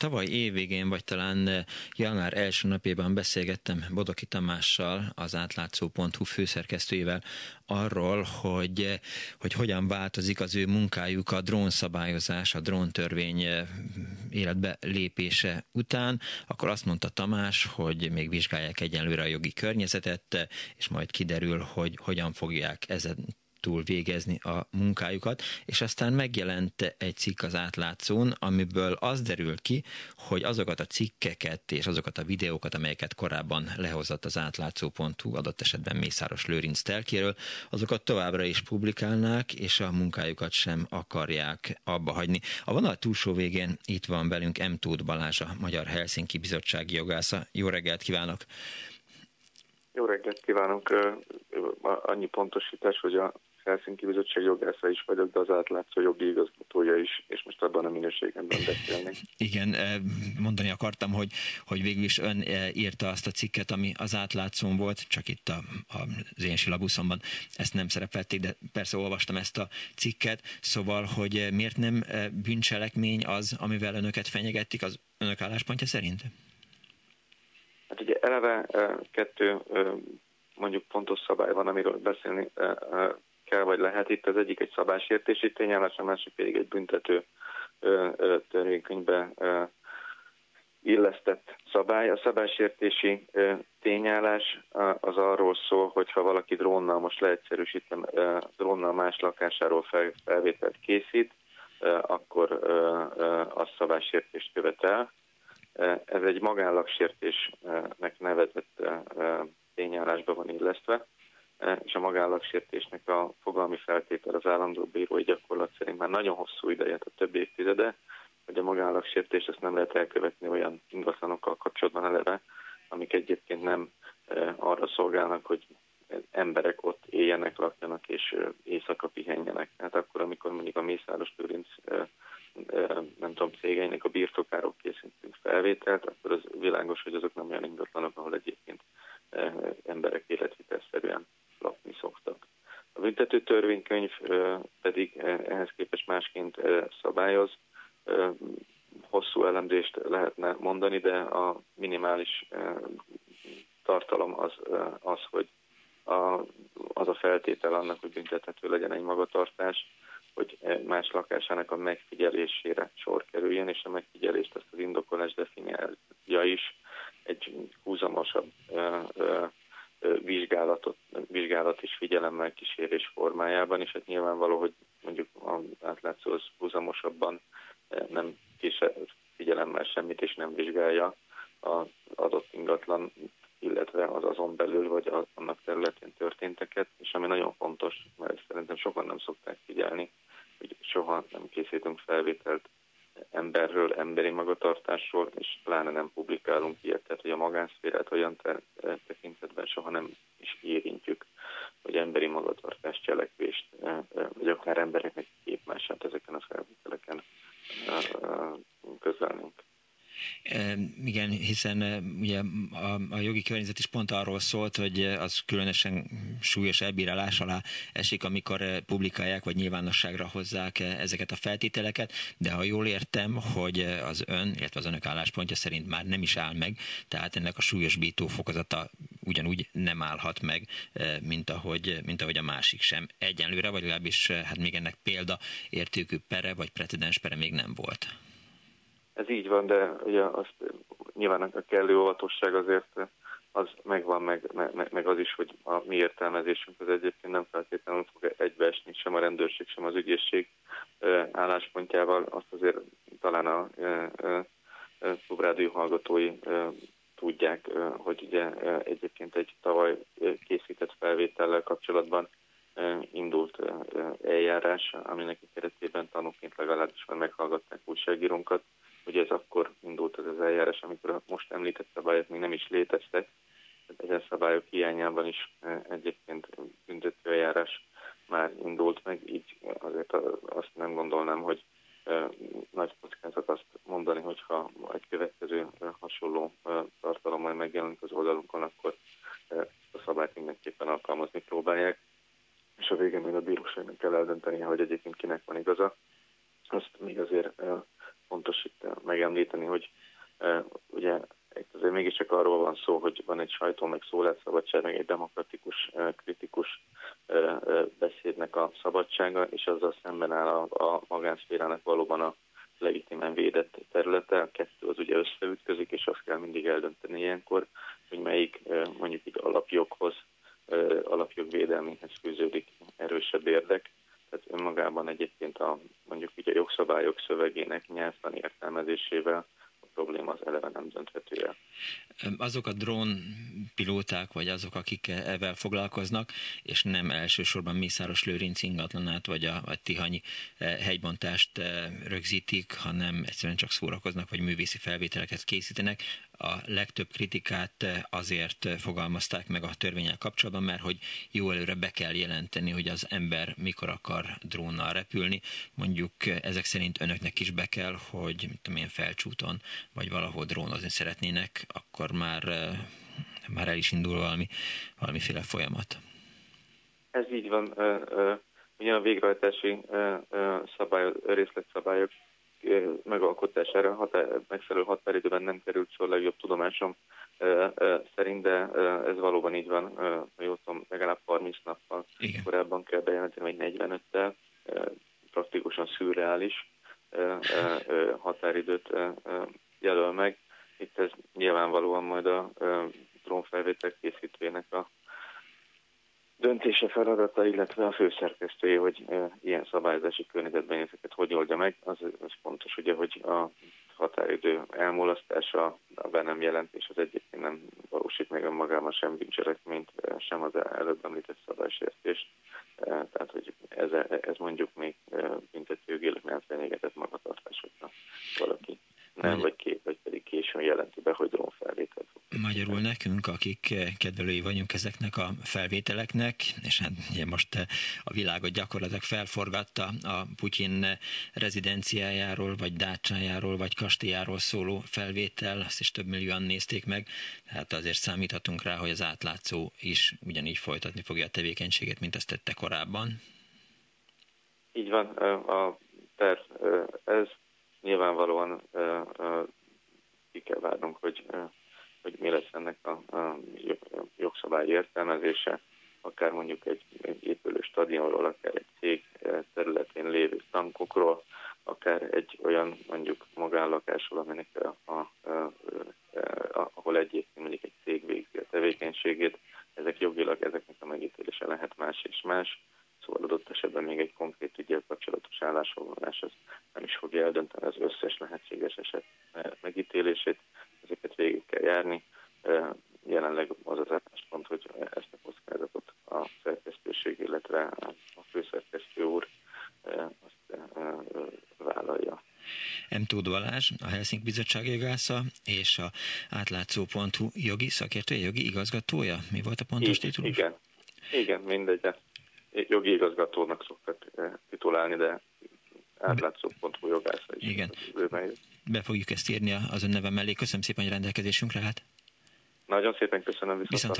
tavaly évvégén, vagy talán január első napjában beszélgettem Bodoki Tamással, az átlátszó.hu főszerkesztőjével arról, hogy, hogy hogyan változik az ő munkájuk a drónszabályozás, a dróntörvény életbe lépése után, akkor azt mondta Tamás, hogy még vizsgálják egyenlőre a jogi környezetet, és majd kiderül, hogy hogyan fogják ezen túl végezni a munkájukat, és aztán megjelent egy cikk az átlátszón, amiből az derül ki, hogy azokat a cikkeket és azokat a videókat, amelyeket korábban lehozott az átlátszó.hu, adott esetben Mészáros Lőrinc telkéről, azokat továbbra is publikálnák, és a munkájukat sem akarják abba hagyni. A vonal túlsó végén itt van velünk M. Tóth Balázs, a Magyar Helsinki Bizottsági Jogásza. Jó reggelt kívánok! Jó reggelt kívánok! Annyi pontosítás, hogy a Helsinki Bizottság jogásza is vagyok, de az átlátszó jogi igazgatója is, és most abban a minőségemben beszélni. Igen, eh, mondani akartam, hogy, hogy végül is ön eh, írta azt a cikket, ami az átlátszón volt, csak itt a, a, az én silabuszomban ezt nem szerepelték, de persze olvastam ezt a cikket, szóval, hogy eh, miért nem bűncselekmény az, amivel önöket fenyegettik az önök álláspontja szerint? Hát ugye eleve kettő mondjuk pontos szabály van, amiről beszélni kell, vagy lehet. Itt az egyik egy szabásértési tényállás, a másik pedig egy büntető törvénykönyvbe illesztett szabály. A szabásértési tényállás az arról szól, hogy ha valaki drónnal, most leegyszerűsítem, drónnal más lakásáról fel, felvételt készít, akkor az szabásértést követel. Ez egy magánlagsértésnek nevezett tényállásba van illesztve. E, és a magállagsértésnek a fogalmi feltétel az állandó bírói gyakorlat szerint már nagyon hosszú ideje, a több évtizede, hogy a magállagsértést ezt nem lehet elkövetni olyan ingatlanokkal kapcsolatban eleve, amik egyébként nem e, arra szolgálnak, hogy emberek ott éljenek, lakjanak és e, éjszaka pihenjenek. Hát akkor, amikor mondjuk a Mészáros Lőrinc nem tudom, cégeinek a birtokáról készítünk felvételt, akkor az világos, hogy azok nem olyan ingatlanok, ahol egyébként emberek életvitelszerűen lakni szoktak. A büntető törvénykönyv pedig ehhez képest másként szabályoz. Hosszú elemzést lehetne mondani, de a minimális tartalom az, az hogy a, az a feltétel annak, hogy büntethető legyen egy magatartás, hogy más lakásának a megfigyelésére sor kerüljön, és a megfigyelést ezt az indokolás definiálja is egy húzamosabb vizsgálatot, vizsgálat is figyelemmel kísérés formájában, és hát nyilvánvaló, hogy mondjuk az átlátszó az húzamosabban nem kísér figyelemmel semmit, és nem vizsgálja az adott ingatlan, illetve az azon belül, vagy az, annak területén történteket, és ami nagyon fontos, mert szerintem sokan nem szokták figyelni, hogy soha nem készítünk felvételt emberről, emberi magatartásról, és pláne nem publikálunk ilyet, tehát hogy a magánszférát olyan tekintetben soha nem is érintjük, hogy emberi magatartás, cselekvést, vagy akár embereknek Igen, hiszen ugye a, a jogi környezet is pont arról szólt, hogy az különösen súlyos elbírálás alá esik, amikor publikálják vagy nyilvánosságra hozzák ezeket a feltételeket, de ha jól értem, hogy az ön, illetve az önök álláspontja szerint már nem is áll meg, tehát ennek a súlyosbító fokozata ugyanúgy nem állhat meg, mint ahogy, mint ahogy a másik sem. Egyenlőre, vagy legalábbis hát még ennek példa értékű pere, vagy precedens pere még nem volt. Ez így van, de ugye azt nyilván a kellő óvatosság azért az megvan, meg, meg, meg az is, hogy a mi értelmezésünk az egyébként nem feltétlenül fog egybeesni sem a rendőrség, sem az ügyészség álláspontjával. Azt azért talán a klubrádió hallgatói tudják, hogy ugye egyébként egy tavaly készített felvétellel kapcsolatban indult eljárás, aminek keretében tanúként legalábbis már meghallgatták újságírónkat, hogy ez akkor indult ez az eljárás, amikor most említett szabályok még nem is léteztek. Ezen szabályok hiányában is e, egyébként büntető eljárás már indult meg, így azért azt nem gondolnám, hogy e, nagy kockázat azt mondani, hogyha egy következő e, hasonló tartalom majd megjelenik az oldalunkon, akkor a szabályt mindenképpen alkalmazni próbálják, és a végén még a bíróságnak kell eldönteni, hogy egyébként kinek van igaza. Azt még azért fontos itt megemlíteni, megemlíteni, hogy ugye itt azért mégiscsak arról van szó, hogy van egy sajtó, meg szólásszabadság, meg egy demokratikus, kritikus beszédnek a szabadsága, és azzal szemben áll a, a magánszférának valóban a legitimen védett területe. A kettő az ugye összeütközik, és azt kell mindig eldönteni ilyenkor, hogy melyik mondjuk egy alapjoghoz, alapjog védelméhez fűződik erősebb érdek. Önmagában egyébként a, mondjuk ugye a jogszabályok szövegének nyelvtani értelmezésével probléma az eleve nem dönthető el. Azok a drónpilóták, vagy azok, akik ezzel foglalkoznak, és nem elsősorban Mészáros Lőrinc ingatlanát, vagy a, a Tihanyi eh, hegybontást eh, rögzítik, hanem egyszerűen csak szórakoznak, vagy művészi felvételeket készítenek, a legtöbb kritikát eh, azért fogalmazták meg a törvényel kapcsolatban, mert hogy jó előre be kell jelenteni, hogy az ember mikor akar drónnal repülni. Mondjuk ezek szerint önöknek is be kell, hogy mit tudom én, felcsúton, vagy valahol drónozni szeretnének, akkor már, már el is indul valami, valamiféle folyamat. Ez így van. Ugye a végrehajtási szabály, részletszabályok megalkotására határ, megfelelő határidőben nem került sor legjobb tudomásom szerint, de ez valóban így van, ha jól tudom, legalább 30 nappal Igen. korábban kell bejelenteni, vagy 45-tel, praktikusan szürreális határidőt jelöl meg. Itt ez nyilvánvalóan majd a drónfelvétel készítőjének a döntése feladata, illetve a főszerkesztője, hogy ilyen szabályozási környezetben ezeket hogy oldja meg. Az, az fontos ugye, hogy a határidő elmulasztása, a be nem jelentés az egyébként nem valósít meg önmagában sem bűncselekményt, sem az előbb említett szabálysértést. Tehát, hogy ez, ez mondjuk még büntetőjogileg nem fenyegetett magatartás, hogyha valaki nem, vagy, későn jelenti be, hogy drónfelvétel Magyarul nekünk, akik kedvelői vagyunk ezeknek a felvételeknek, és hát ugye most a világot gyakorlatilag felforgatta a Putyin rezidenciájáról, vagy dácsájáról, vagy kastélyáról szóló felvétel, azt is több millióan nézték meg, tehát azért számíthatunk rá, hogy az átlátszó is ugyanígy folytatni fogja a tevékenységét, mint azt tette korábban. Így van, a terv ez nyilvánvalóan ki kell várnunk, hogy, hogy mi lesz ennek a, a jogszabály értelmezése, akár mondjuk egy, egy épülő stadionról, akár egy cég területén lévő tankokról, akár egy olyan mondjuk magánlakásról, aminek a, a, a, a, ahol egyébként mondjuk egy cég végzi a tevékenységét, ezek jogilag ezeknek a megítélése lehet más és más. Szóval adott esetben még egy konkrét ügyel kapcsolatos állásfoglalás az nem is fogja eldönteni az összes lehetséges eset megítélését, ezeket végig kell járni. Jelenleg az az álláspont, hogy ezt a kockázatot a szerkesztőség, illetve a főszerkesztő úr azt vállalja. M. Tóth Balázs, a Helsinki Bizottság jogásza, és a átlátszó.hu jogi szakértője, jogi igazgatója. Mi volt a pontos titulus? Igen, igen, mindegy jogi igazgatónak szoktak eh, titulálni, de átlátszó.hu jogásza is. Igen. Be fogjuk ezt írni az ön neve mellé. Köszönöm szépen, hogy rendelkezésünkre lehet. Nagyon szépen köszönöm. Viszont, Viszont